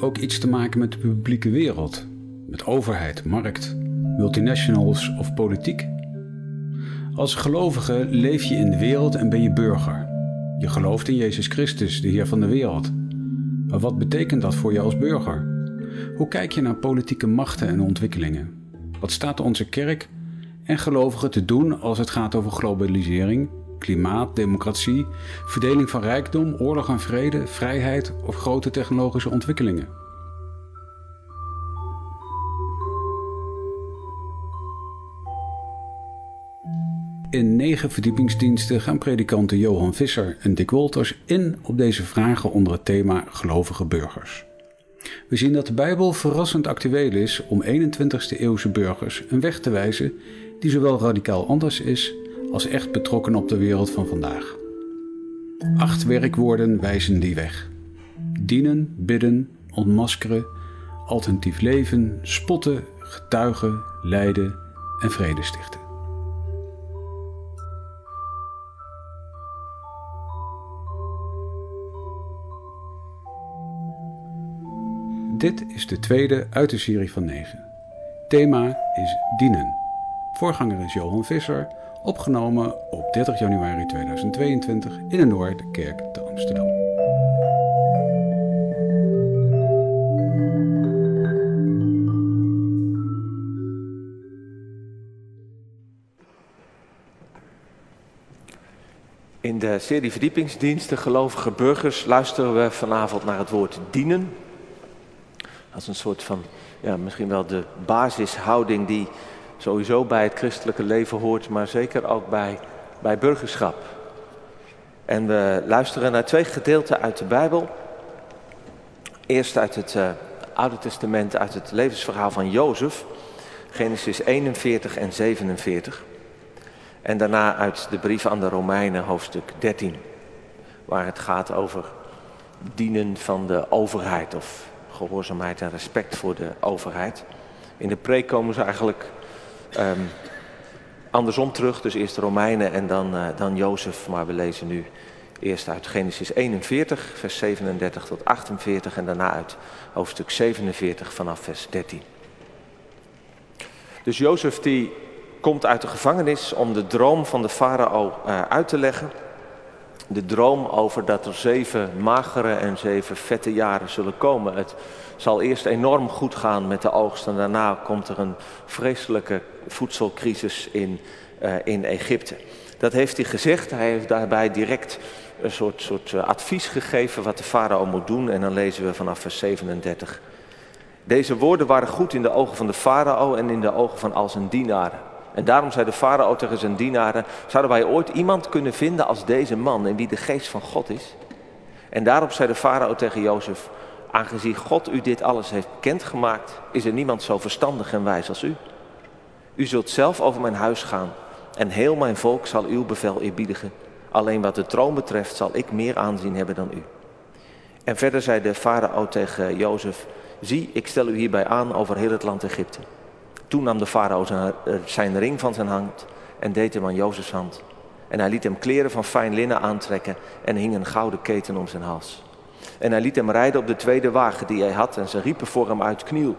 Ook iets te maken met de publieke wereld? Met overheid, markt, multinationals of politiek? Als gelovige leef je in de wereld en ben je burger. Je gelooft in Jezus Christus, de Heer van de wereld. Maar wat betekent dat voor je als burger? Hoe kijk je naar politieke machten en ontwikkelingen? Wat staat onze kerk en gelovigen te doen als het gaat over globalisering, klimaat, democratie, verdeling van rijkdom, oorlog en vrede, vrijheid of grote technologische ontwikkelingen? In negen verdiepingsdiensten gaan predikanten Johan Visser en Dick Wolters in op deze vragen onder het thema gelovige burgers. We zien dat de Bijbel verrassend actueel is om 21ste eeuwse burgers een weg te wijzen die zowel radicaal anders is als echt betrokken op de wereld van vandaag. Acht werkwoorden wijzen die weg: dienen, bidden, ontmaskeren, alternatief leven, spotten, getuigen, lijden en vrede stichten. Dit is de tweede uit de serie van negen. Thema is dienen. Voorganger is Johan Visser, opgenomen op 30 januari 2022 in de Noordkerk te Amsterdam. In de serie verdiepingsdiensten gelovige burgers luisteren we vanavond naar het woord dienen. Als een soort van, ja, misschien wel de basishouding die sowieso bij het christelijke leven hoort, maar zeker ook bij, bij burgerschap. En we luisteren naar twee gedeelten uit de Bijbel. Eerst uit het uh, Oude Testament, uit het levensverhaal van Jozef, Genesis 41 en 47. En daarna uit de brief aan de Romeinen, hoofdstuk 13, waar het gaat over dienen van de overheid of gehoorzaamheid en respect voor de overheid. In de preek komen ze eigenlijk um, andersom terug. Dus eerst de Romeinen en dan, uh, dan Jozef. Maar we lezen nu eerst uit Genesis 41, vers 37 tot 48. En daarna uit hoofdstuk 47 vanaf vers 13. Dus Jozef die komt uit de gevangenis om de droom van de farao uh, uit te leggen. De droom over dat er zeven magere en zeven vette jaren zullen komen. Het zal eerst enorm goed gaan met de oogst en daarna komt er een vreselijke voedselcrisis in, uh, in Egypte. Dat heeft hij gezegd. Hij heeft daarbij direct een soort, soort uh, advies gegeven wat de farao moet doen. En dan lezen we vanaf vers 37. Deze woorden waren goed in de ogen van de farao en in de ogen van al zijn dienaren. En daarom zei de farao tegen zijn dienaren: Zouden wij ooit iemand kunnen vinden als deze man in wie de geest van God is? En daarop zei de farao tegen Jozef: Aangezien God u dit alles heeft bekendgemaakt, is er niemand zo verstandig en wijs als u. U zult zelf over mijn huis gaan en heel mijn volk zal uw bevel eerbiedigen. Alleen wat de troon betreft zal ik meer aanzien hebben dan u. En verder zei de farao tegen Jozef: Zie, ik stel u hierbij aan over heel het land Egypte. Toen nam de farao zijn, zijn ring van zijn hand en deed hem aan Jozefs hand. En hij liet hem kleren van fijn linnen aantrekken en hing een gouden keten om zijn hals. En hij liet hem rijden op de tweede wagen die hij had en ze riepen voor hem uit kniel.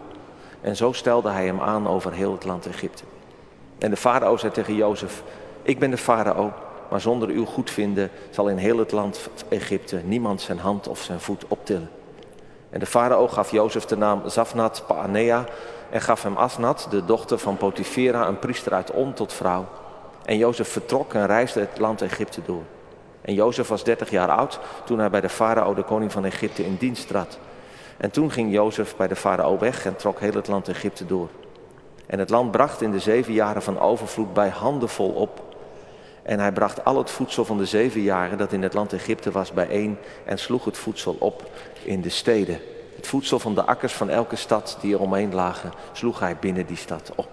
En zo stelde hij hem aan over heel het land Egypte. En de farao zei tegen Jozef, ik ben de farao, maar zonder uw goedvinden zal in heel het land Egypte niemand zijn hand of zijn voet optillen. En de farao gaf Jozef de naam Zafnat Paanea en gaf hem Asnat, de dochter van Potifera, een priester uit On, tot vrouw. En Jozef vertrok en reisde het land Egypte door. En Jozef was 30 jaar oud toen hij bij de farao, de koning van Egypte, in dienst trad. En toen ging Jozef bij de farao weg en trok heel het land Egypte door. En het land bracht in de zeven jaren van overvloed bij handen vol op. En hij bracht al het voedsel van de zeven jaren dat in het land Egypte was bijeen en sloeg het voedsel op in de steden. Het voedsel van de akkers van elke stad die er omheen lagen, sloeg hij binnen die stad op.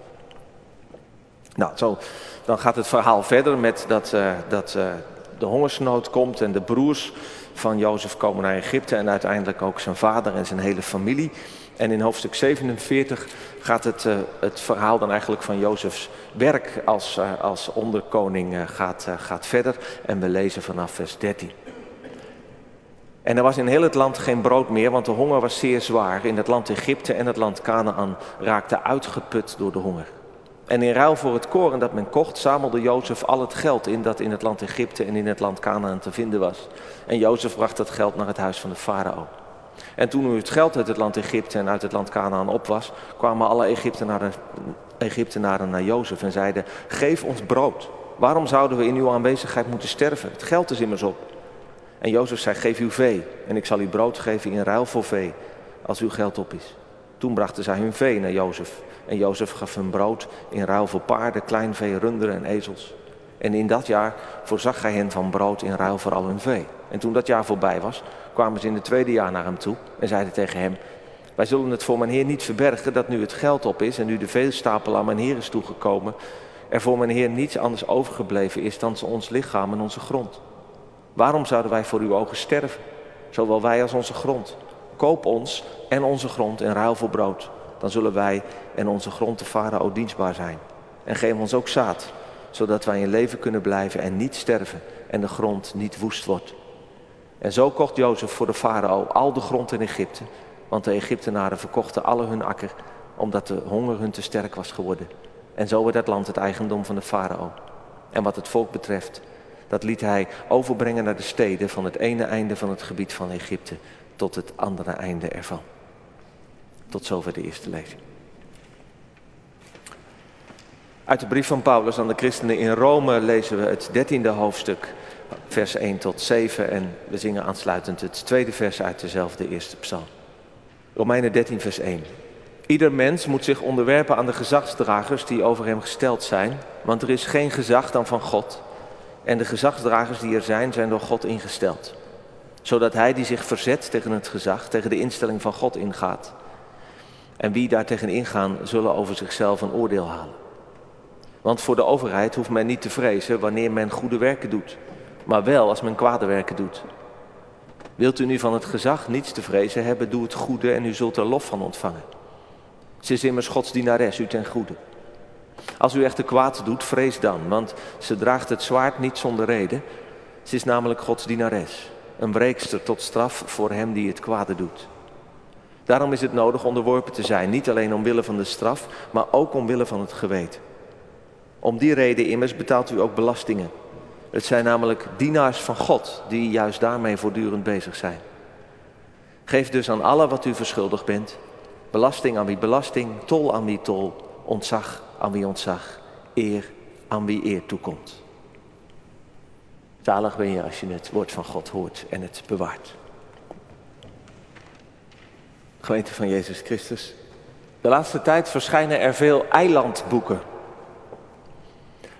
Nou, zo, dan gaat het verhaal verder met dat, uh, dat uh, de hongersnood komt en de broers van Jozef komen naar Egypte en uiteindelijk ook zijn vader en zijn hele familie. En in hoofdstuk 47 gaat het, uh, het verhaal dan eigenlijk van Jozefs werk als, als onderkoning gaat, gaat verder. En we lezen vanaf vers 13. En er was in heel het land geen brood meer, want de honger was zeer zwaar. In het land Egypte en het land Canaan raakte uitgeput door de honger. En in ruil voor het koren dat men kocht, zamelde Jozef al het geld in dat in het land Egypte en in het land Canaan te vinden was. En Jozef bracht dat geld naar het huis van de farao. En toen nu het geld uit het land Egypte en uit het land Canaan op was, kwamen alle Egyptenaren, Egyptenaren naar Jozef en zeiden: Geef ons brood. Waarom zouden we in uw aanwezigheid moeten sterven? Het geld is immers op. En Jozef zei: Geef uw vee, en ik zal u brood geven in ruil voor vee, als uw geld op is. Toen brachten zij hun vee naar Jozef. En Jozef gaf hun brood in ruil voor paarden, kleinvee, runderen en ezels. En in dat jaar voorzag hij hen van brood in ruil voor al hun vee. En toen dat jaar voorbij was, kwamen ze in het tweede jaar naar hem toe en zeiden tegen hem: Wij zullen het voor mijn heer niet verbergen dat nu het geld op is en nu de veelstapel aan mijn heer is toegekomen, er voor mijn heer niets anders overgebleven is dan ons lichaam en onze grond. Waarom zouden wij voor uw ogen sterven, zowel wij als onze grond? Koop ons en onze grond in ruil voor brood. Dan zullen wij en onze grond de farao dienstbaar zijn. En geef ons ook zaad, zodat wij in leven kunnen blijven en niet sterven en de grond niet woest wordt. En zo kocht Jozef voor de farao al de grond in Egypte, want de Egyptenaren verkochten alle hun akker, omdat de honger hun te sterk was geworden. En zo werd het land het eigendom van de farao. En wat het volk betreft, dat liet hij overbrengen naar de steden van het ene einde van het gebied van Egypte tot het andere einde ervan. Tot zover de eerste lezing. Uit de brief van Paulus aan de christenen in Rome lezen we het dertiende hoofdstuk, vers 1 tot 7. En we zingen aansluitend het tweede vers uit dezelfde eerste psalm. Romeinen 13, vers 1. Ieder mens moet zich onderwerpen aan de gezagsdragers die over hem gesteld zijn, want er is geen gezag dan van God. En de gezagsdragers die er zijn, zijn door God ingesteld. Zodat hij die zich verzet tegen het gezag, tegen de instelling van God ingaat. En wie daar tegen ingaan, zullen over zichzelf een oordeel halen. Want voor de overheid hoeft men niet te vrezen wanneer men goede werken doet, maar wel als men kwade werken doet. Wilt u nu van het gezag niets te vrezen hebben, doe het goede en u zult er lof van ontvangen. Ze is immers Gods dienares, u ten goede. Als u echter kwaad doet, vrees dan, want ze draagt het zwaard niet zonder reden. Ze is namelijk Gods dienares, een breekster tot straf voor hem die het kwade doet. Daarom is het nodig onderworpen te zijn, niet alleen omwille van de straf, maar ook omwille van het geweten. Om die reden immers betaalt u ook belastingen. Het zijn namelijk dienaars van God die juist daarmee voortdurend bezig zijn. Geef dus aan alle wat u verschuldigd bent. Belasting aan wie belasting, tol aan wie tol, ontzag aan wie ontzag, eer aan wie eer toekomt. Zalig ben je als je het woord van God hoort en het bewaart. Gemeente van Jezus Christus. De laatste tijd verschijnen er veel eilandboeken.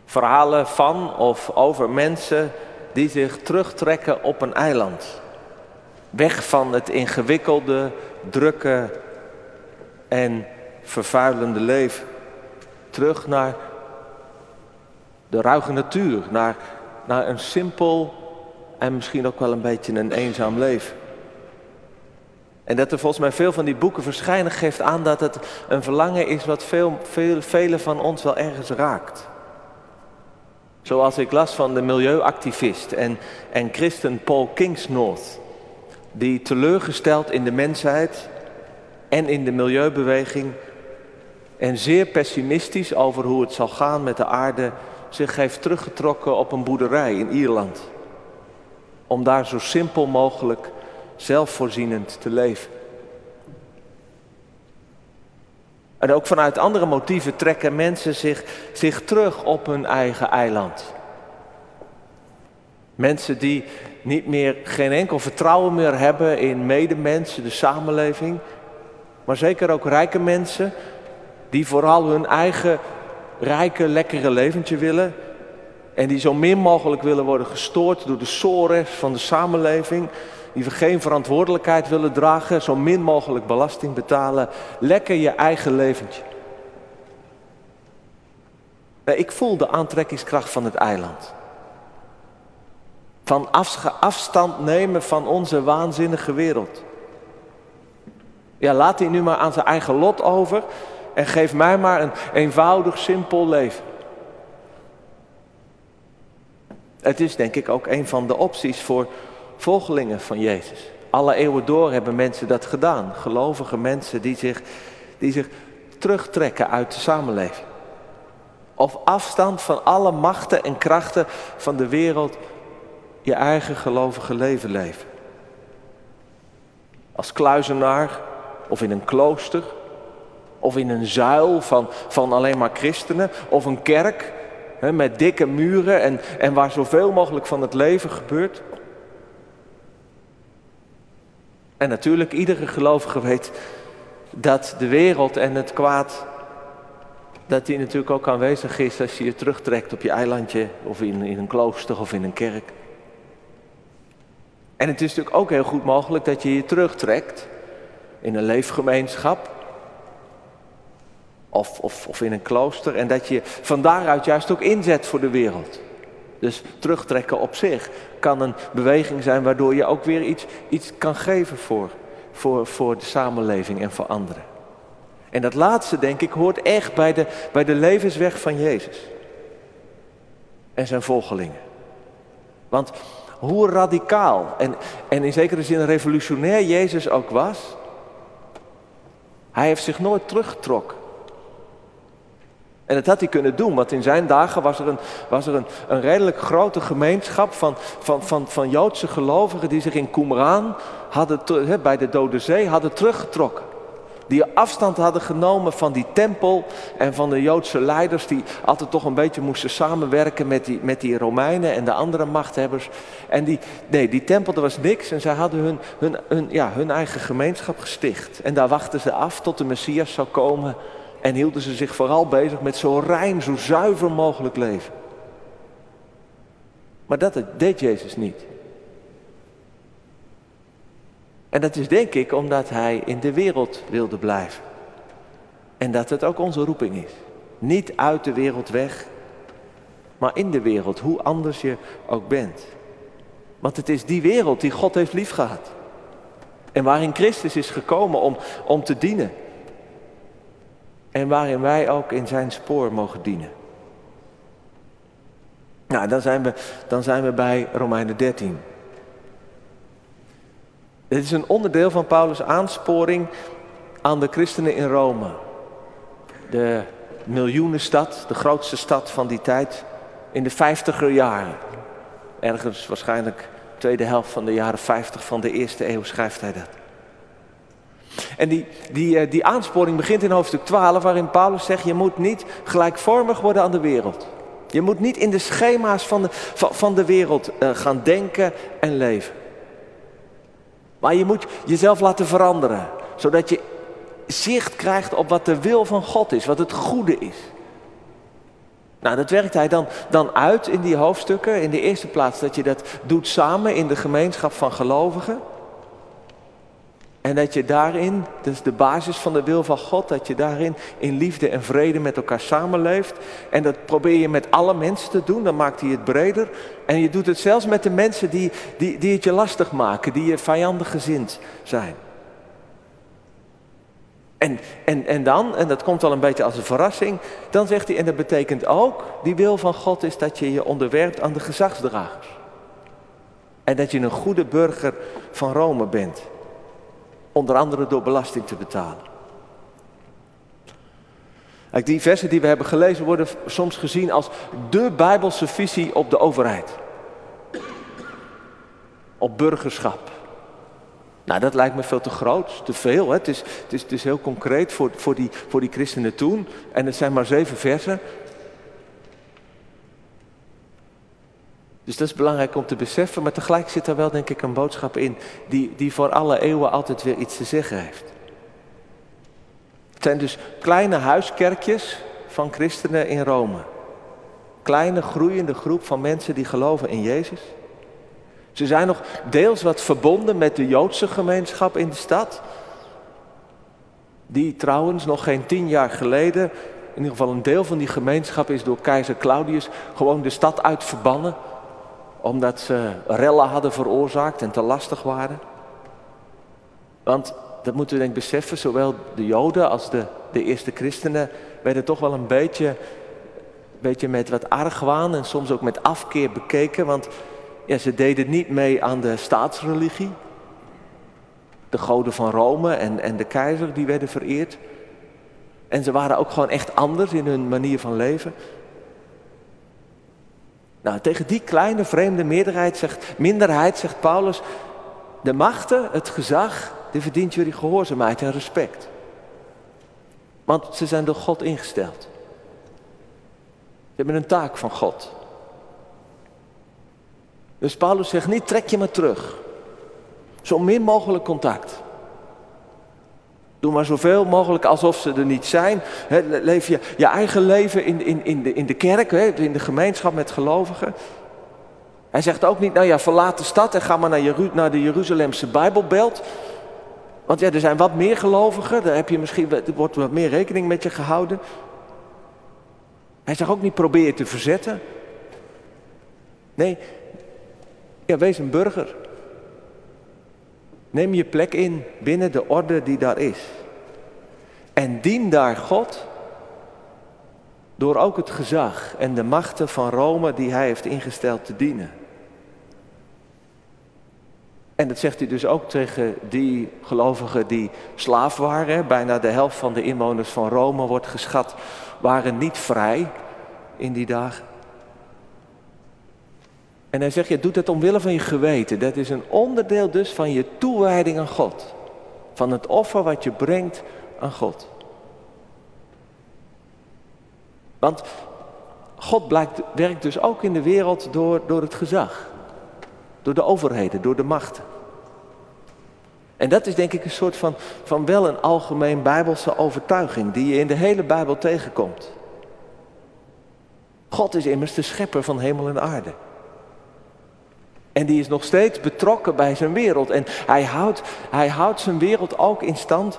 Verhalen van of over mensen die zich terugtrekken op een eiland. Weg van het ingewikkelde, drukke en vervuilende leven. Terug naar de ruige natuur, naar, naar een simpel en misschien ook wel een beetje een eenzaam leven. En dat er volgens mij veel van die boeken verschijnen geeft aan dat het een verlangen is wat veel, velen van ons wel ergens raakt. Zoals ik las van de milieuactivist en, en christen Paul Kingsnorth, die teleurgesteld in de mensheid en in de milieubeweging en zeer pessimistisch over hoe het zal gaan met de aarde zich heeft teruggetrokken op een boerderij in Ierland. Om daar zo simpel mogelijk zelfvoorzienend te leven. En ook vanuit andere motieven trekken mensen zich, zich terug op hun eigen eiland. Mensen die niet meer, geen enkel vertrouwen meer hebben in medemensen, de samenleving. Maar zeker ook rijke mensen die vooral hun eigen rijke, lekkere leventje willen. En die zo min mogelijk willen worden gestoord door de sores van de samenleving die geen verantwoordelijkheid willen dragen, zo min mogelijk belasting betalen, lekker je eigen leventje. Ik voel de aantrekkingskracht van het eiland. Van afstand nemen van onze waanzinnige wereld. Ja, laat hij nu maar aan zijn eigen lot over en geef mij maar een eenvoudig, simpel leven. Het is denk ik ook een van de opties voor volgelingen van Jezus. Alle eeuwen door hebben mensen dat gedaan. Gelovige mensen die zich, die zich terugtrekken uit de samenleving. Of afstand van alle machten en krachten van de wereld je eigen gelovige leven leven. Als kluizenaar of in een klooster of in een zuil van, van alleen maar christenen of een kerk hè, met dikke muren en, en waar zoveel mogelijk van het leven gebeurt. En natuurlijk, iedere gelovige weet dat de wereld en het kwaad, dat die natuurlijk ook aanwezig is als je je terugtrekt op je eilandje of in, in een klooster of in een kerk. En het is natuurlijk ook heel goed mogelijk dat je je terugtrekt in een leefgemeenschap of, of, of in een klooster en dat je van daaruit juist ook inzet voor de wereld. Dus terugtrekken op zich kan een beweging zijn waardoor je ook weer iets, iets kan geven voor, voor, voor de samenleving en voor anderen. En dat laatste, denk ik, hoort echt bij de, bij de levensweg van Jezus en zijn volgelingen. Want hoe radicaal en, en in zekere zin revolutionair Jezus ook was, hij heeft zich nooit teruggetrokken. En dat had hij kunnen doen, want in zijn dagen was er een, was er een, een redelijk grote gemeenschap van, van, van, van Joodse gelovigen die zich in Qumran hadden, bij de Dode Zee hadden teruggetrokken. Die afstand hadden genomen van die tempel en van de Joodse leiders die altijd toch een beetje moesten samenwerken met die, met die Romeinen en de andere machthebbers. En die, nee, die tempel, er was niks en zij hadden hun, hun, hun, ja, hun eigen gemeenschap gesticht. En daar wachten ze af tot de Messias zou komen en hielden ze zich vooral bezig met zo rein, zo zuiver mogelijk leven. Maar dat deed Jezus niet. En dat is denk ik omdat hij in de wereld wilde blijven. En dat het ook onze roeping is. Niet uit de wereld weg, maar in de wereld, hoe anders je ook bent. Want het is die wereld die God heeft liefgehad. En waarin Christus is gekomen om, om te dienen. En waarin wij ook in zijn spoor mogen dienen. Nou, dan zijn we, dan zijn we bij Romeinen 13. Het is een onderdeel van Paulus' aansporing aan de christenen in Rome. De miljoenenstad, de grootste stad van die tijd, in de vijftiger jaren. Ergens waarschijnlijk tweede helft van de jaren 50 van de eerste eeuw schrijft hij dat. En die, die, eh, die aansporing begint in hoofdstuk 12, waarin Paulus zegt: Je moet niet gelijkvormig worden aan de wereld. Je moet niet in de schema's van de, van de wereld eh, gaan denken en leven. Maar je moet jezelf laten veranderen, zodat je zicht krijgt op wat de wil van God is, wat het goede is. Nou, dat werkt hij dan, dan uit in die hoofdstukken. In de eerste plaats dat je dat doet samen in de gemeenschap van gelovigen. En dat je daarin, dat is de basis van de wil van God, dat je daarin in liefde en vrede met elkaar samenleeft. En dat probeer je met alle mensen te doen, dan maakt hij het breder. En je doet het zelfs met de mensen die, die, die het je lastig maken, die je vijandig gezind zijn. En, en, en dan, en dat komt wel een beetje als een verrassing, dan zegt hij, en dat betekent ook, die wil van God is dat je je onderwerpt aan de gezagsdragers. En dat je een goede burger van Rome bent. Onder andere door belasting te betalen. Die versen die we hebben gelezen worden soms gezien als de bijbelse visie op de overheid. Op burgerschap. Nou, dat lijkt me veel te groot, te veel. Hè? Het, is, het, is, het is heel concreet voor, voor, die, voor die christenen toen. En het zijn maar zeven versen. Dus dat is belangrijk om te beseffen, maar tegelijk zit er wel denk ik een boodschap in die, die voor alle eeuwen altijd weer iets te zeggen heeft. Het zijn dus kleine huiskerkjes van christenen in Rome. Kleine groeiende groep van mensen die geloven in Jezus. Ze zijn nog deels wat verbonden met de Joodse gemeenschap in de stad. Die trouwens nog geen tien jaar geleden, in ieder geval een deel van die gemeenschap is door keizer Claudius gewoon de stad uit verbannen omdat ze rellen hadden veroorzaakt en te lastig waren. Want dat moeten we denk ik beseffen, zowel de Joden als de, de eerste christenen werden toch wel een beetje, beetje met wat argwaan en soms ook met afkeer bekeken. Want ja, ze deden niet mee aan de staatsreligie. De goden van Rome en, en de keizer die werden vereerd. En ze waren ook gewoon echt anders in hun manier van leven. Nou, tegen die kleine vreemde meerderheid zegt, minderheid zegt Paulus, de machten, het gezag, die verdient jullie gehoorzaamheid en respect. Want ze zijn door God ingesteld. Ze hebben een taak van God. Dus Paulus zegt niet, trek je maar terug. Zo min mogelijk contact. Doe maar zoveel mogelijk alsof ze er niet zijn. leef je, je eigen leven in, in, in, de, in de kerk, in de gemeenschap met gelovigen. Hij zegt ook niet, nou ja, verlaat de stad en ga maar naar, naar de Jeruzalemse Bijbelbelt. Want ja, er zijn wat meer gelovigen, daar heb je misschien, wordt wat meer rekening met je gehouden. Hij zegt ook niet, probeer je te verzetten. Nee, ja, wees een burger. Neem je plek in binnen de orde die daar is. En dien daar God door ook het gezag en de machten van Rome die hij heeft ingesteld te dienen. En dat zegt hij dus ook tegen die gelovigen die slaaf waren. Bijna de helft van de inwoners van Rome wordt geschat, waren niet vrij in die dagen. En hij zegt, je doet het omwille van je geweten. Dat is een onderdeel dus van je toewijding aan God. Van het offer wat je brengt aan God. Want God werkt dus ook in de wereld door, door het gezag. Door de overheden, door de machten. En dat is denk ik een soort van, van wel een algemeen bijbelse overtuiging die je in de hele Bijbel tegenkomt. God is immers de schepper van hemel en aarde. En die is nog steeds betrokken bij zijn wereld. En hij houdt, hij houdt zijn wereld ook in stand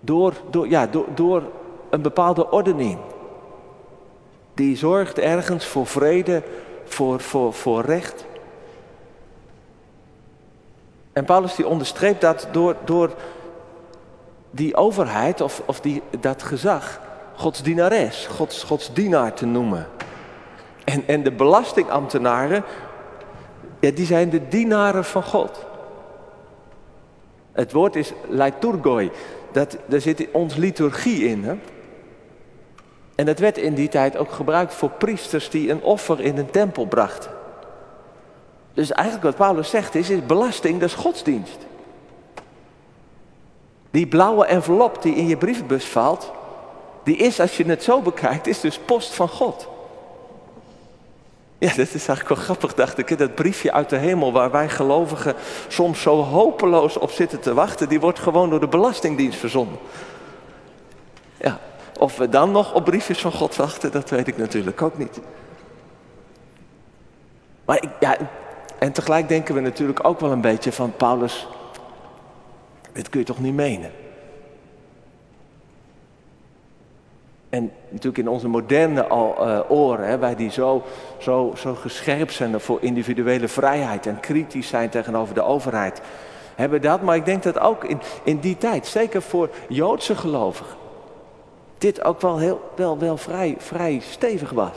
door, door, ja, door, door een bepaalde ordening. Die zorgt ergens voor vrede, voor, voor, voor recht. En Paulus die onderstreept dat door, door die overheid of, of die, dat gezag Gods dienares, Gods, Gods dienaar te noemen. En, en de belastingambtenaren, ja, die zijn de dienaren van God. Het woord is liturgoi. Dat, daar zit ons liturgie in. Hè? En dat werd in die tijd ook gebruikt voor priesters die een offer in een tempel brachten. Dus eigenlijk wat Paulus zegt is, is belasting, dat is godsdienst. Die blauwe envelop die in je brievenbus valt, die is, als je het zo bekijkt, is dus post van God. Ja, dat is eigenlijk wel grappig, dacht ik. Dat briefje uit de hemel waar wij gelovigen soms zo hopeloos op zitten te wachten, die wordt gewoon door de Belastingdienst verzonden. Ja, of we dan nog op briefjes van God wachten, dat weet ik natuurlijk ook niet. Maar ik, ja, en tegelijk denken we natuurlijk ook wel een beetje van Paulus, dit kun je toch niet menen? En natuurlijk in onze moderne uh, oren, hè, wij die zo, zo, zo gescherpt zijn voor individuele vrijheid en kritisch zijn tegenover de overheid, hebben dat. Maar ik denk dat ook in, in die tijd, zeker voor Joodse gelovigen, dit ook wel, heel, wel, wel vrij, vrij stevig was.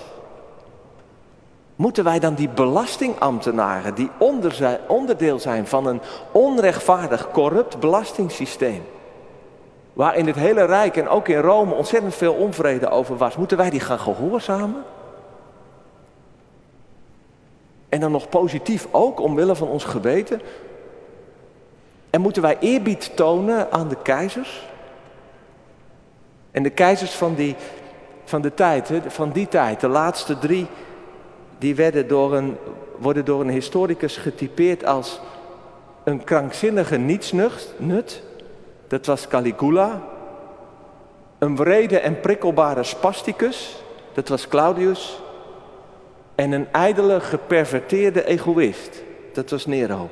Moeten wij dan die belastingambtenaren, die onder, onderdeel zijn van een onrechtvaardig, corrupt belastingssysteem, waar in het hele Rijk en ook in Rome ontzettend veel onvrede over was, moeten wij die gaan gehoorzamen? En dan nog positief ook, omwille van ons geweten. En moeten wij eerbied tonen aan de keizers? En de keizers van, die, van de tijd, van die tijd, de laatste drie, die werden door een, worden door een historicus getypeerd als een krankzinnige nietsnut. Dat was Caligula. Een wrede en prikkelbare spasticus. Dat was Claudius. En een ijdele, geperverteerde egoïst. Dat was Nero.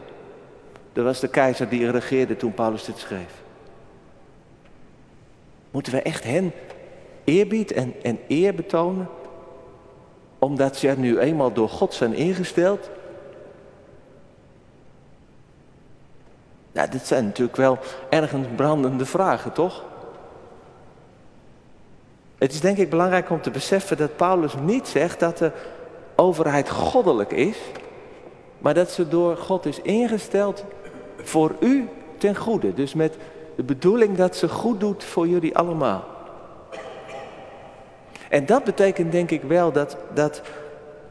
Dat was de keizer die regeerde toen Paulus dit schreef. Moeten we echt hen eerbied en, en eer betonen? Omdat ze er nu eenmaal door God zijn ingesteld? Nou, dit zijn natuurlijk wel ergens brandende vragen, toch? Het is denk ik belangrijk om te beseffen dat Paulus niet zegt dat de overheid goddelijk is, maar dat ze door God is ingesteld voor u ten goede. Dus met de bedoeling dat ze goed doet voor jullie allemaal. En dat betekent denk ik wel dat, dat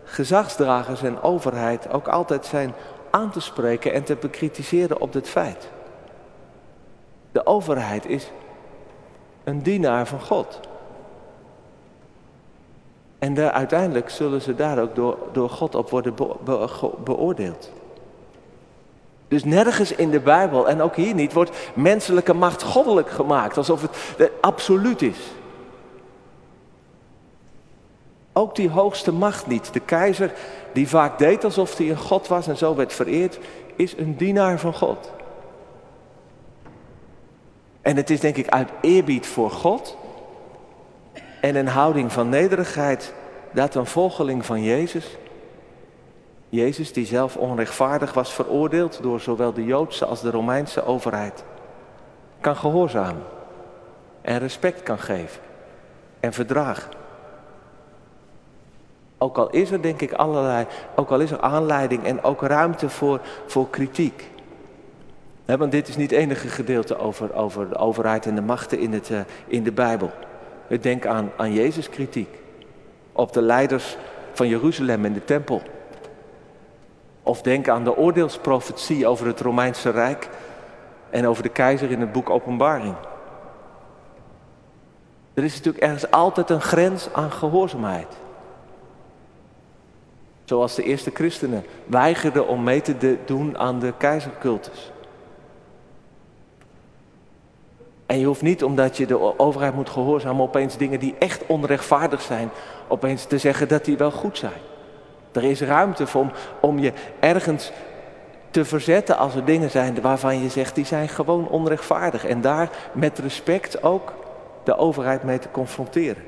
gezagsdragers en overheid ook altijd zijn aan te spreken en te bekritiseren op dit feit. De overheid is een dienaar van God. En uiteindelijk zullen ze daar ook door, door God op worden beoordeeld. Dus nergens in de Bijbel, en ook hier niet, wordt menselijke macht goddelijk gemaakt. Alsof het absoluut is. Ook die hoogste macht niet. De keizer, die vaak deed alsof hij een God was en zo werd vereerd, is een dienaar van God. En het is denk ik uit eerbied voor God en een houding van nederigheid dat een volgeling van Jezus, Jezus die zelf onrechtvaardig was veroordeeld door zowel de Joodse als de Romeinse overheid, kan gehoorzamen en respect kan geven en verdragen. Ook al is er denk ik allerlei, ook al is er aanleiding en ook ruimte voor, voor kritiek. want dit is niet het enige gedeelte over, over de overheid en de machten in, het, uh, in de Bijbel. Denk aan, aan Jezus kritiek. Op de leiders van Jeruzalem en de tempel. Of denk aan de oordeelsprofetie over het Romeinse Rijk en over de keizer in het boek Openbaring. Er is natuurlijk ergens altijd een grens aan gehoorzaamheid. Zoals de eerste christenen weigerden om mee te doen aan de keizercultus. En je hoeft niet, omdat je de overheid moet gehoorzamen, opeens dingen die echt onrechtvaardig zijn, opeens te zeggen dat die wel goed zijn. Er is ruimte om, om je ergens te verzetten als er dingen zijn waarvan je zegt die zijn gewoon onrechtvaardig. En daar met respect ook de overheid mee te confronteren.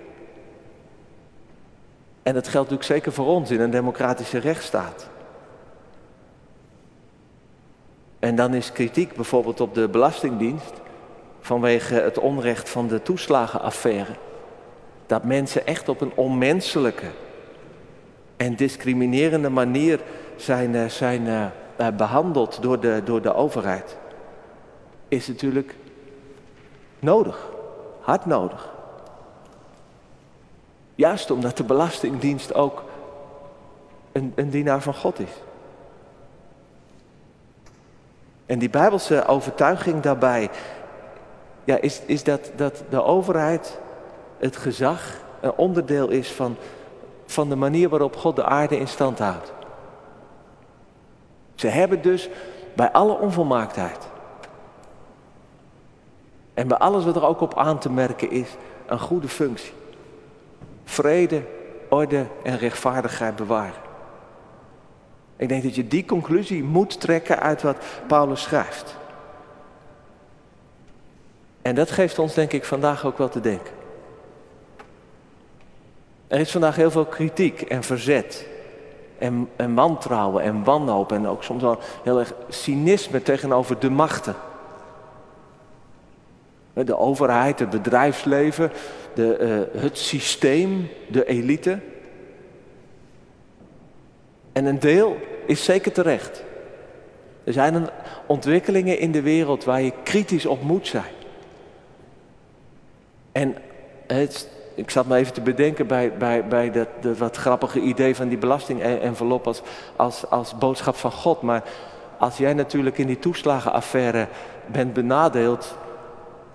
En dat geldt natuurlijk zeker voor ons in een democratische rechtsstaat. En dan is kritiek bijvoorbeeld op de Belastingdienst vanwege het onrecht van de toeslagenaffaire. Dat mensen echt op een onmenselijke en discriminerende manier zijn, eh, zijn uh, behandeld door de, door de overheid. Is natuurlijk nodig, hard nodig. Juist omdat de Belastingdienst ook een, een dienaar van God is. En die Bijbelse overtuiging daarbij ja, is, is dat, dat de overheid, het gezag, een onderdeel is van, van de manier waarop God de aarde in stand houdt. Ze hebben dus bij alle onvolmaaktheid en bij alles wat er ook op aan te merken is, een goede functie vrede, orde en rechtvaardigheid bewaren. Ik denk dat je die conclusie moet trekken uit wat Paulus schrijft. En dat geeft ons denk ik vandaag ook wel te denken. Er is vandaag heel veel kritiek en verzet. En, en wantrouwen en wanhoop en ook soms wel heel erg cynisme tegenover de machten. De overheid, het bedrijfsleven, de, uh, het systeem, de elite. En een deel is zeker terecht. Er zijn ontwikkelingen in de wereld waar je kritisch op moet zijn. En het, ik zat me even te bedenken bij, bij, bij dat, dat wat grappige idee van die belastingenvelop als, als, als boodschap van God. Maar als jij natuurlijk in die toeslagenaffaire bent benadeeld,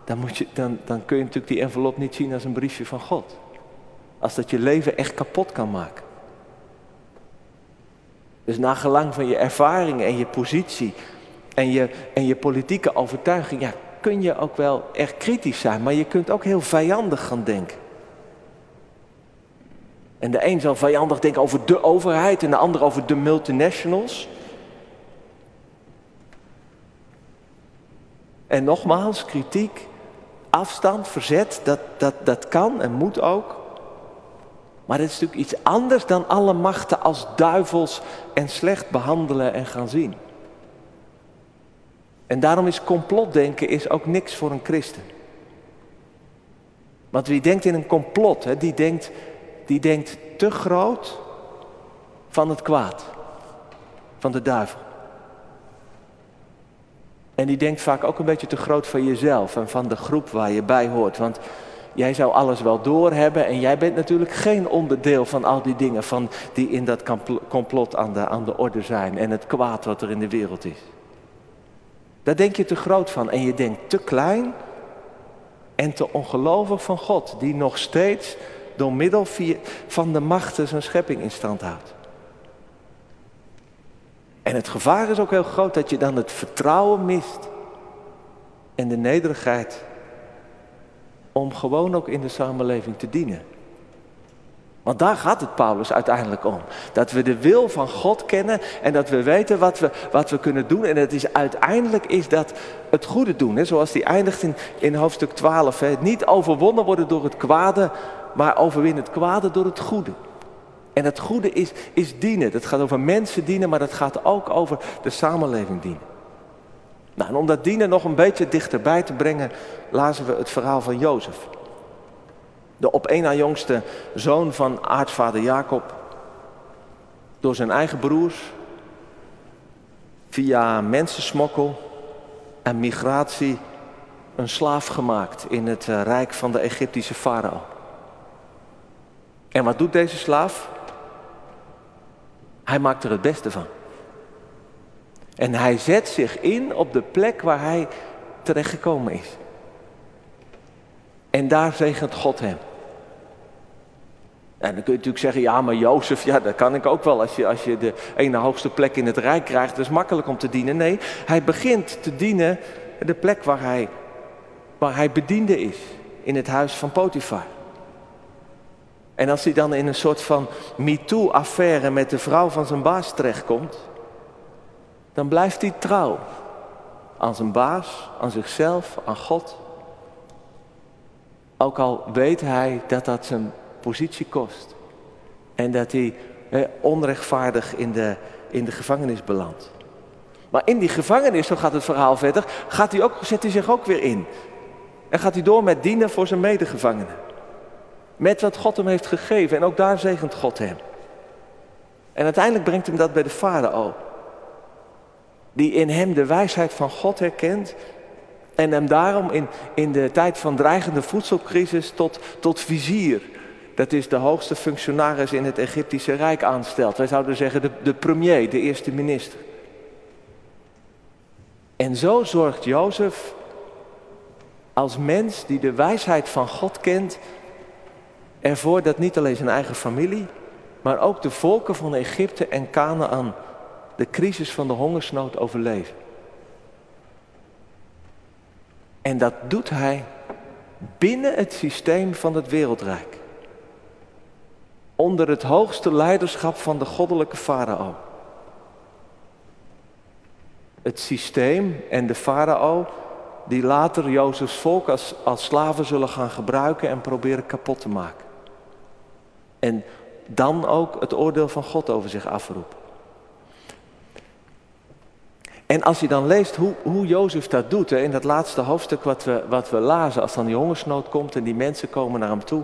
dan, kun je natuurlijk die envelop niet zien als een briefje van God. Als dat je leven echt kapot kan maken. Dus na gelang van je ervaring en je positie en je, en je politieke overtuiging, ja, kun je ook wel erg kritisch zijn, maar je kunt ook heel vijandig gaan denken. En de een zal vijandig denken over de overheid en de ander over de multinationals. En nogmaals, kritiek afstand, verzet, dat, dat, dat kan en moet ook. Maar het is natuurlijk iets anders dan alle machten als duivels en slecht behandelen en gaan zien. En daarom is complotdenken is ook niks voor een christen. Want wie denkt in een complot, hè, die, denkt, die denkt te groot van het kwaad, van de duivel. En die denkt vaak ook een beetje te groot van jezelf en van de groep waar je bij hoort. Want jij zou alles wel doorhebben en jij bent natuurlijk geen onderdeel van al die dingen van die in dat complot aan de, aan de orde zijn en het kwaad wat er in de wereld is. Daar denk je te groot van en je denkt te klein en te ongelovig van God, die nog steeds door middel van de machten zijn schepping in stand houdt. En het gevaar is ook heel groot dat je dan het vertrouwen mist en de nederigheid om gewoon ook in de samenleving te dienen. Want daar gaat het Paulus uiteindelijk om. Dat we de wil van God kennen en dat we weten wat we, wat we kunnen doen. En het is, uiteindelijk is dat het goede doen. Hè? Zoals die eindigt in, in hoofdstuk 12. Hè? Niet overwonnen worden door het kwade, maar overwinnen het kwade door het goede. En het goede is, is dienen. Dat gaat over mensen dienen, maar dat gaat ook over de samenleving dienen. Nou, en om dat dienen nog een beetje dichterbij te brengen, lazen we het verhaal van Jozef. De op één na jongste zoon van aartsvader Jacob. Door zijn eigen broers, via mensensmokkel en migratie, een slaaf gemaakt in het eh, rijk van de Egyptische farao. En wat doet deze slaaf? Hij maakt er het beste van. En hij zet zich in op de plek waar hij terechtgekomen is. En daar zegent God hem. En dan kun je natuurlijk zeggen, ja, maar Jozef, ja, dat kan ik ook wel. Als je, als je de ene hoogste plek in het rijk krijgt, dat is makkelijk om te dienen. Nee, hij begint te dienen de plek waar hij, waar hij bediende is. In het huis van Potifar. En als hij dan in een soort van MeToo-affaire met de vrouw van zijn baas terechtkomt, dan blijft hij trouw aan zijn baas, aan zichzelf, aan God. Ook al weet hij dat dat zijn positie kost. En dat hij onrechtvaardig in de, in de gevangenis belandt. Maar in die gevangenis, zo gaat het verhaal verder, gaat hij ook, zet hij zich ook weer in. En gaat hij door met dienen voor zijn medegevangenen. Met wat God hem heeft gegeven. En ook daar zegent God hem. En uiteindelijk brengt hem dat bij de farao. Die in hem de wijsheid van God herkent. En hem daarom in, in de tijd van dreigende voedselcrisis tot, tot vizier. Dat is de hoogste functionaris in het Egyptische Rijk aanstelt. Wij zouden zeggen de, de premier, de eerste minister. En zo zorgt Jozef als mens die de wijsheid van God kent ervoor dat niet alleen zijn eigen familie, maar ook de volken van Egypte en Canaan de crisis van de hongersnood overleven. En dat doet hij binnen het systeem van het wereldrijk. Onder het hoogste leiderschap van de goddelijke farao. Het systeem en de farao die later Jozefs volk als, als slaven zullen gaan gebruiken en proberen kapot te maken. En dan ook het oordeel van God over zich afroepen. En als je dan leest hoe, hoe Jozef dat doet, in dat laatste hoofdstuk wat we, wat we lazen, als dan die hongersnood komt en die mensen komen naar hem toe,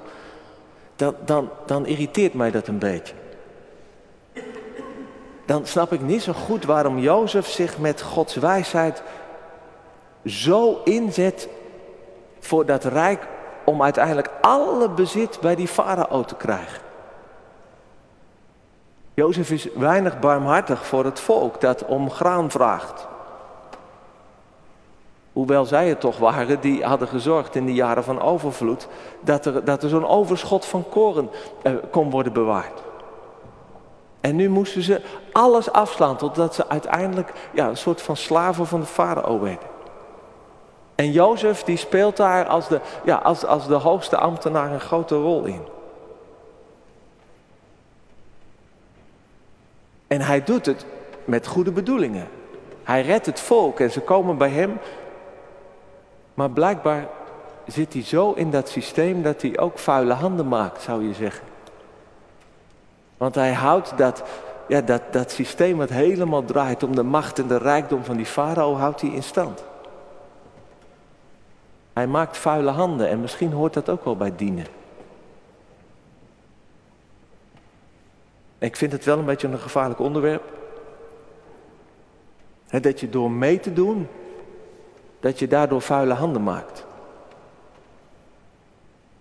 dan, dan, dan irriteert mij dat een beetje. Dan snap ik niet zo goed waarom Jozef zich met Gods wijsheid zo inzet voor dat rijk om uiteindelijk alle bezit bij die farao te krijgen. Jozef is weinig barmhartig voor het volk dat om graan vraagt. Hoewel zij het toch waren die hadden gezorgd in de jaren van overvloed dat er, dat er zo'n overschot van koren eh, kon worden bewaard. En nu moesten ze alles afslaan totdat ze uiteindelijk ja, een soort van slaven van de farao werden. En Jozef die speelt daar als de, ja, als, als de hoogste ambtenaar een grote rol in. En hij doet het met goede bedoelingen. Hij redt het volk en ze komen bij hem. Maar blijkbaar zit hij zo in dat systeem dat hij ook vuile handen maakt, zou je zeggen. Want hij houdt dat, ja, dat, dat systeem wat helemaal draait om de macht en de rijkdom van die farao, houdt hij in stand. Hij maakt vuile handen en misschien hoort dat ook wel bij dienen. Ik vind het wel een beetje een gevaarlijk onderwerp. dat je door mee te doen dat je daardoor vuile handen maakt.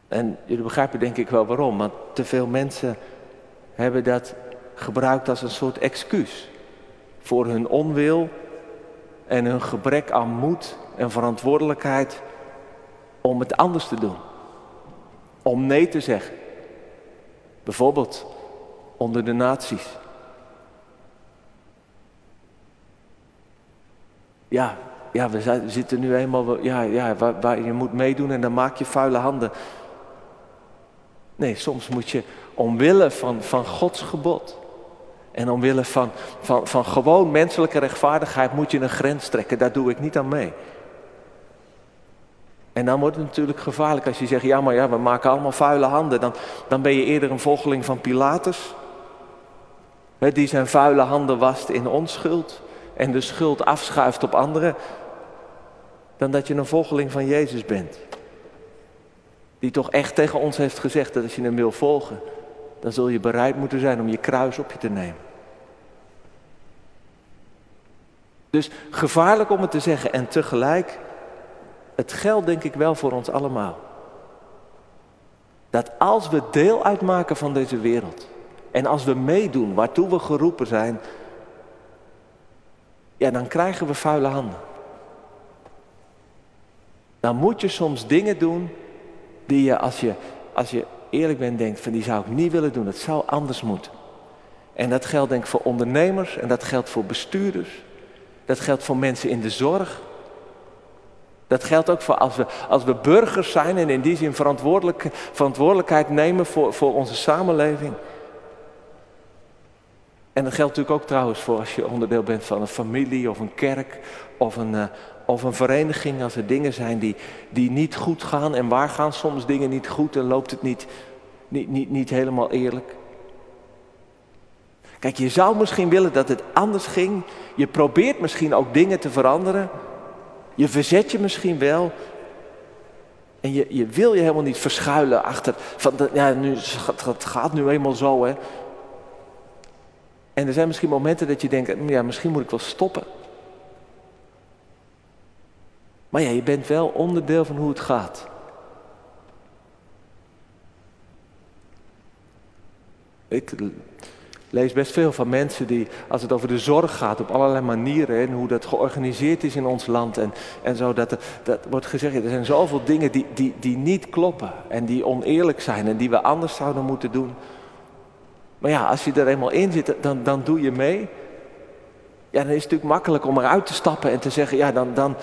En jullie begrijpen denk ik wel waarom, want te veel mensen hebben dat gebruikt als een soort excuus voor hun onwil en hun gebrek aan moed en verantwoordelijkheid om het anders te doen. Om nee te zeggen. Bijvoorbeeld onder de naties. Ja, ja we zitten nu eenmaal, ja, ja waar, waar je moet meedoen en dan maak je vuile handen. Nee, soms moet je omwille van, van Gods gebod en omwille van, van, van gewoon menselijke rechtvaardigheid moet je een grens trekken. Daar doe ik niet aan mee. En dan wordt het natuurlijk gevaarlijk als je zegt, ja maar ja, we maken allemaal vuile handen. Dan, dan ben je eerder een volgeling van Pilatus. Die zijn vuile handen wast in onschuld en de schuld afschuift op anderen. Dan dat je een volgeling van Jezus bent. Die toch echt tegen ons heeft gezegd dat als je hem wil volgen, dan zul je bereid moeten zijn om je kruis op je te nemen. Dus gevaarlijk om het te zeggen en tegelijk, het geldt denk ik wel voor ons allemaal. Dat als we deel uitmaken van deze wereld en als we meedoen waartoe we geroepen zijn, ja, dan krijgen we vuile handen. Dan moet je soms dingen doen die je als je, als je eerlijk bent denkt van die zou ik niet willen doen, dat zou anders moeten. En dat geldt denk ik voor ondernemers en dat geldt voor bestuurders. Dat geldt voor mensen in de zorg. Dat geldt ook voor als we, als we burgers zijn en in die zin verantwoordelijk, verantwoordelijkheid nemen voor, voor onze samenleving. En dat geldt natuurlijk ook trouwens voor als je onderdeel bent van een familie of een kerk of een, uh, of een vereniging. Als er dingen zijn die, die niet goed gaan en waar gaan soms dingen niet goed en loopt het niet, niet, niet, niet helemaal eerlijk. Kijk, je zou misschien willen dat het anders ging. Je probeert misschien ook dingen te veranderen. Je verzet je misschien wel. En je, je wil je helemaal niet verschuilen achter van, ja, nu, het gaat nu eenmaal zo, hè. En er zijn misschien momenten dat je denkt, ja, misschien moet ik wel stoppen. Maar ja, je bent wel onderdeel van hoe het gaat. Ik lees best veel van mensen die, als het over de zorg gaat, op allerlei manieren en hoe dat georganiseerd is in ons land en, en zo, dat, dat wordt gezegd, er zijn zoveel dingen die, die, die niet kloppen en die oneerlijk zijn en die we anders zouden moeten doen. Maar ja, als je er eenmaal in zit, dan, dan doe je mee. Ja, dan is het natuurlijk makkelijk om eruit te stappen en te zeggen, ja, dan. dan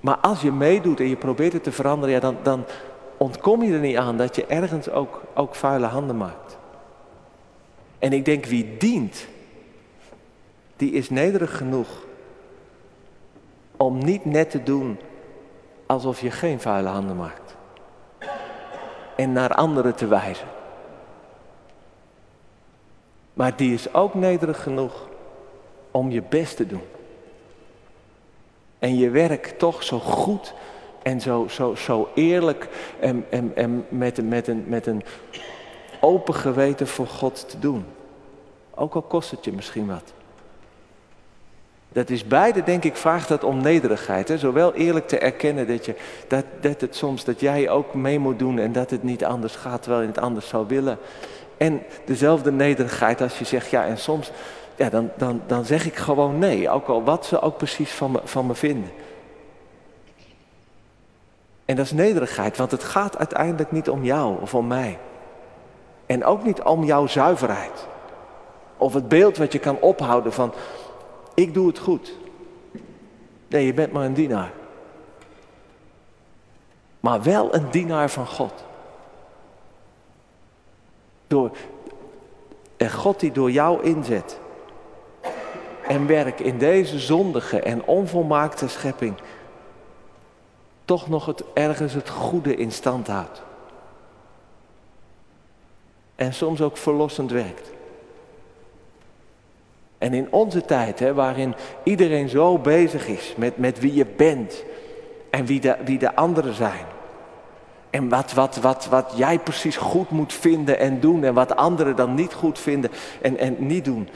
maar als je meedoet en je probeert het te veranderen, ja, dan, dan ontkom je er niet aan dat je ergens ook, ook vuile handen maakt. En ik denk wie dient, die is nederig genoeg om niet net te doen alsof je geen vuile handen maakt. En naar anderen te wijzen. Maar die is ook nederig genoeg om je best te doen. En je werk toch zo goed en zo, zo, zo eerlijk en, en, en met, met, een, met een open geweten voor God te doen. Ook al kost het je misschien wat. Dat is beide, denk ik, vraagt dat om nederigheid. Zowel eerlijk te erkennen dat, je, dat, dat het soms, dat jij ook mee moet doen en dat het niet anders gaat terwijl je het anders zou willen. En dezelfde nederigheid als je zegt, ja en soms, ja dan, dan, dan zeg ik gewoon nee. Ook al wat ze ook precies van me, van me vinden. En dat is nederigheid, want het gaat uiteindelijk niet om jou of om mij. En ook niet om jouw zuiverheid. Of het beeld wat je kan ophouden van, ik doe het goed. Nee, je bent maar een dienaar. Maar wel een dienaar van God. Door, en God die door jou inzet. En werk in deze zondige en onvolmaakte schepping. Toch nog het, ergens het goede in stand houdt. En soms ook verlossend werkt. En in onze tijd, hè, waarin iedereen zo bezig is met, met wie je bent en wie wie de anderen zijn. En wat, wat, wat, wat jij precies goed moet vinden en doen en wat anderen dan niet goed vinden en, en niet doen.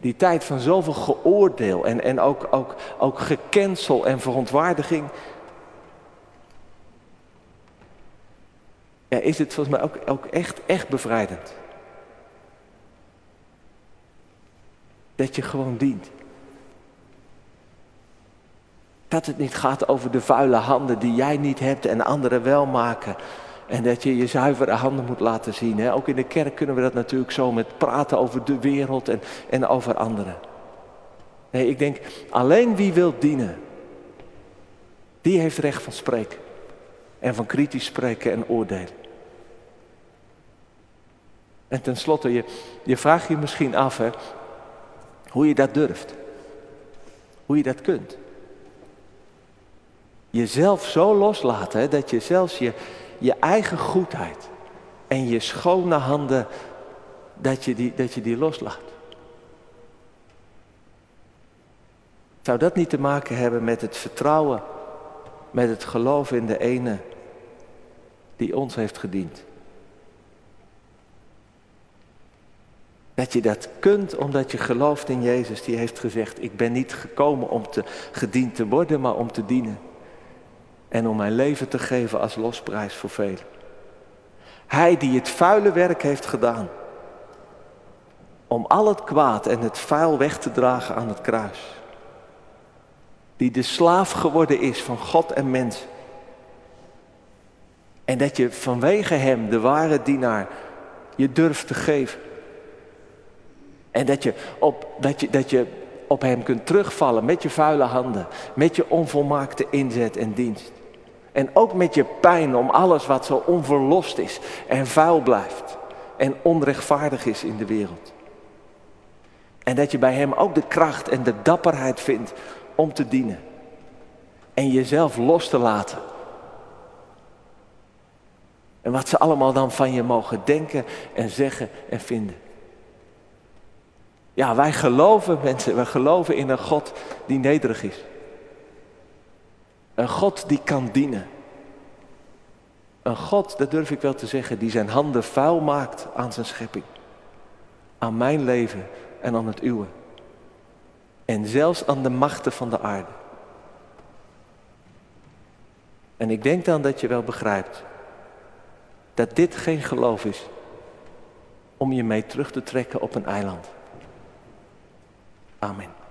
Die tijd van zoveel geoordeel en, en ook, ook, ook gecancel en verontwaardiging. Ja, is het volgens mij ook, ook echt, echt bevrijdend. Dat je gewoon dient. Dat het niet gaat over de vuile handen die jij niet hebt en anderen wel maken. En dat je je zuivere handen moet laten zien. Hè? Ook in de kerk kunnen we dat natuurlijk zo met praten over de wereld en, en over anderen. Nee, ik denk, alleen wie wil dienen, die heeft recht van spreken. En van kritisch spreken en oordelen. En tenslotte, je, je vraagt je misschien af hè, hoe je dat durft. Hoe je dat kunt. Jezelf zo loslaten dat je zelfs je, je eigen goedheid en je schone handen, dat je die, dat je die loslaat. Zou dat niet te maken hebben met het vertrouwen, met het geloof in de ene die ons heeft gediend? Dat je dat kunt omdat je gelooft in Jezus, die heeft gezegd, ik ben niet gekomen om te gediend te worden, maar om te dienen en om mijn leven te geven als losprijs voor velen. Hij die het vuile werk heeft gedaan om al het kwaad en het vuil weg te dragen aan het kruis. Die de slaaf geworden is van God en mens. En dat je vanwege hem, de ware dienaar, je durft te geven. En dat je op, dat je, dat je op hem kunt terugvallen met je vuile handen, met je onvolmaakte inzet en dienst. En ook met je pijn om alles wat zo onverlost is en vuil blijft en onrechtvaardig is in de wereld. En dat je bij Hem ook de kracht en de dapperheid vindt om te dienen. En jezelf los te laten. En wat ze allemaal dan van je mogen denken en zeggen en vinden. Ja, wij geloven mensen, wij geloven in een God die nederig is. Een God die kan dienen. Een God, dat durf ik wel te zeggen, die zijn handen vuil maakt aan zijn schepping. Aan mijn leven en aan het uwe. En zelfs aan de machten van de aarde. En ik denk dan dat je wel begrijpt dat dit geen geloof is om je mee terug te trekken op een eiland. Amen.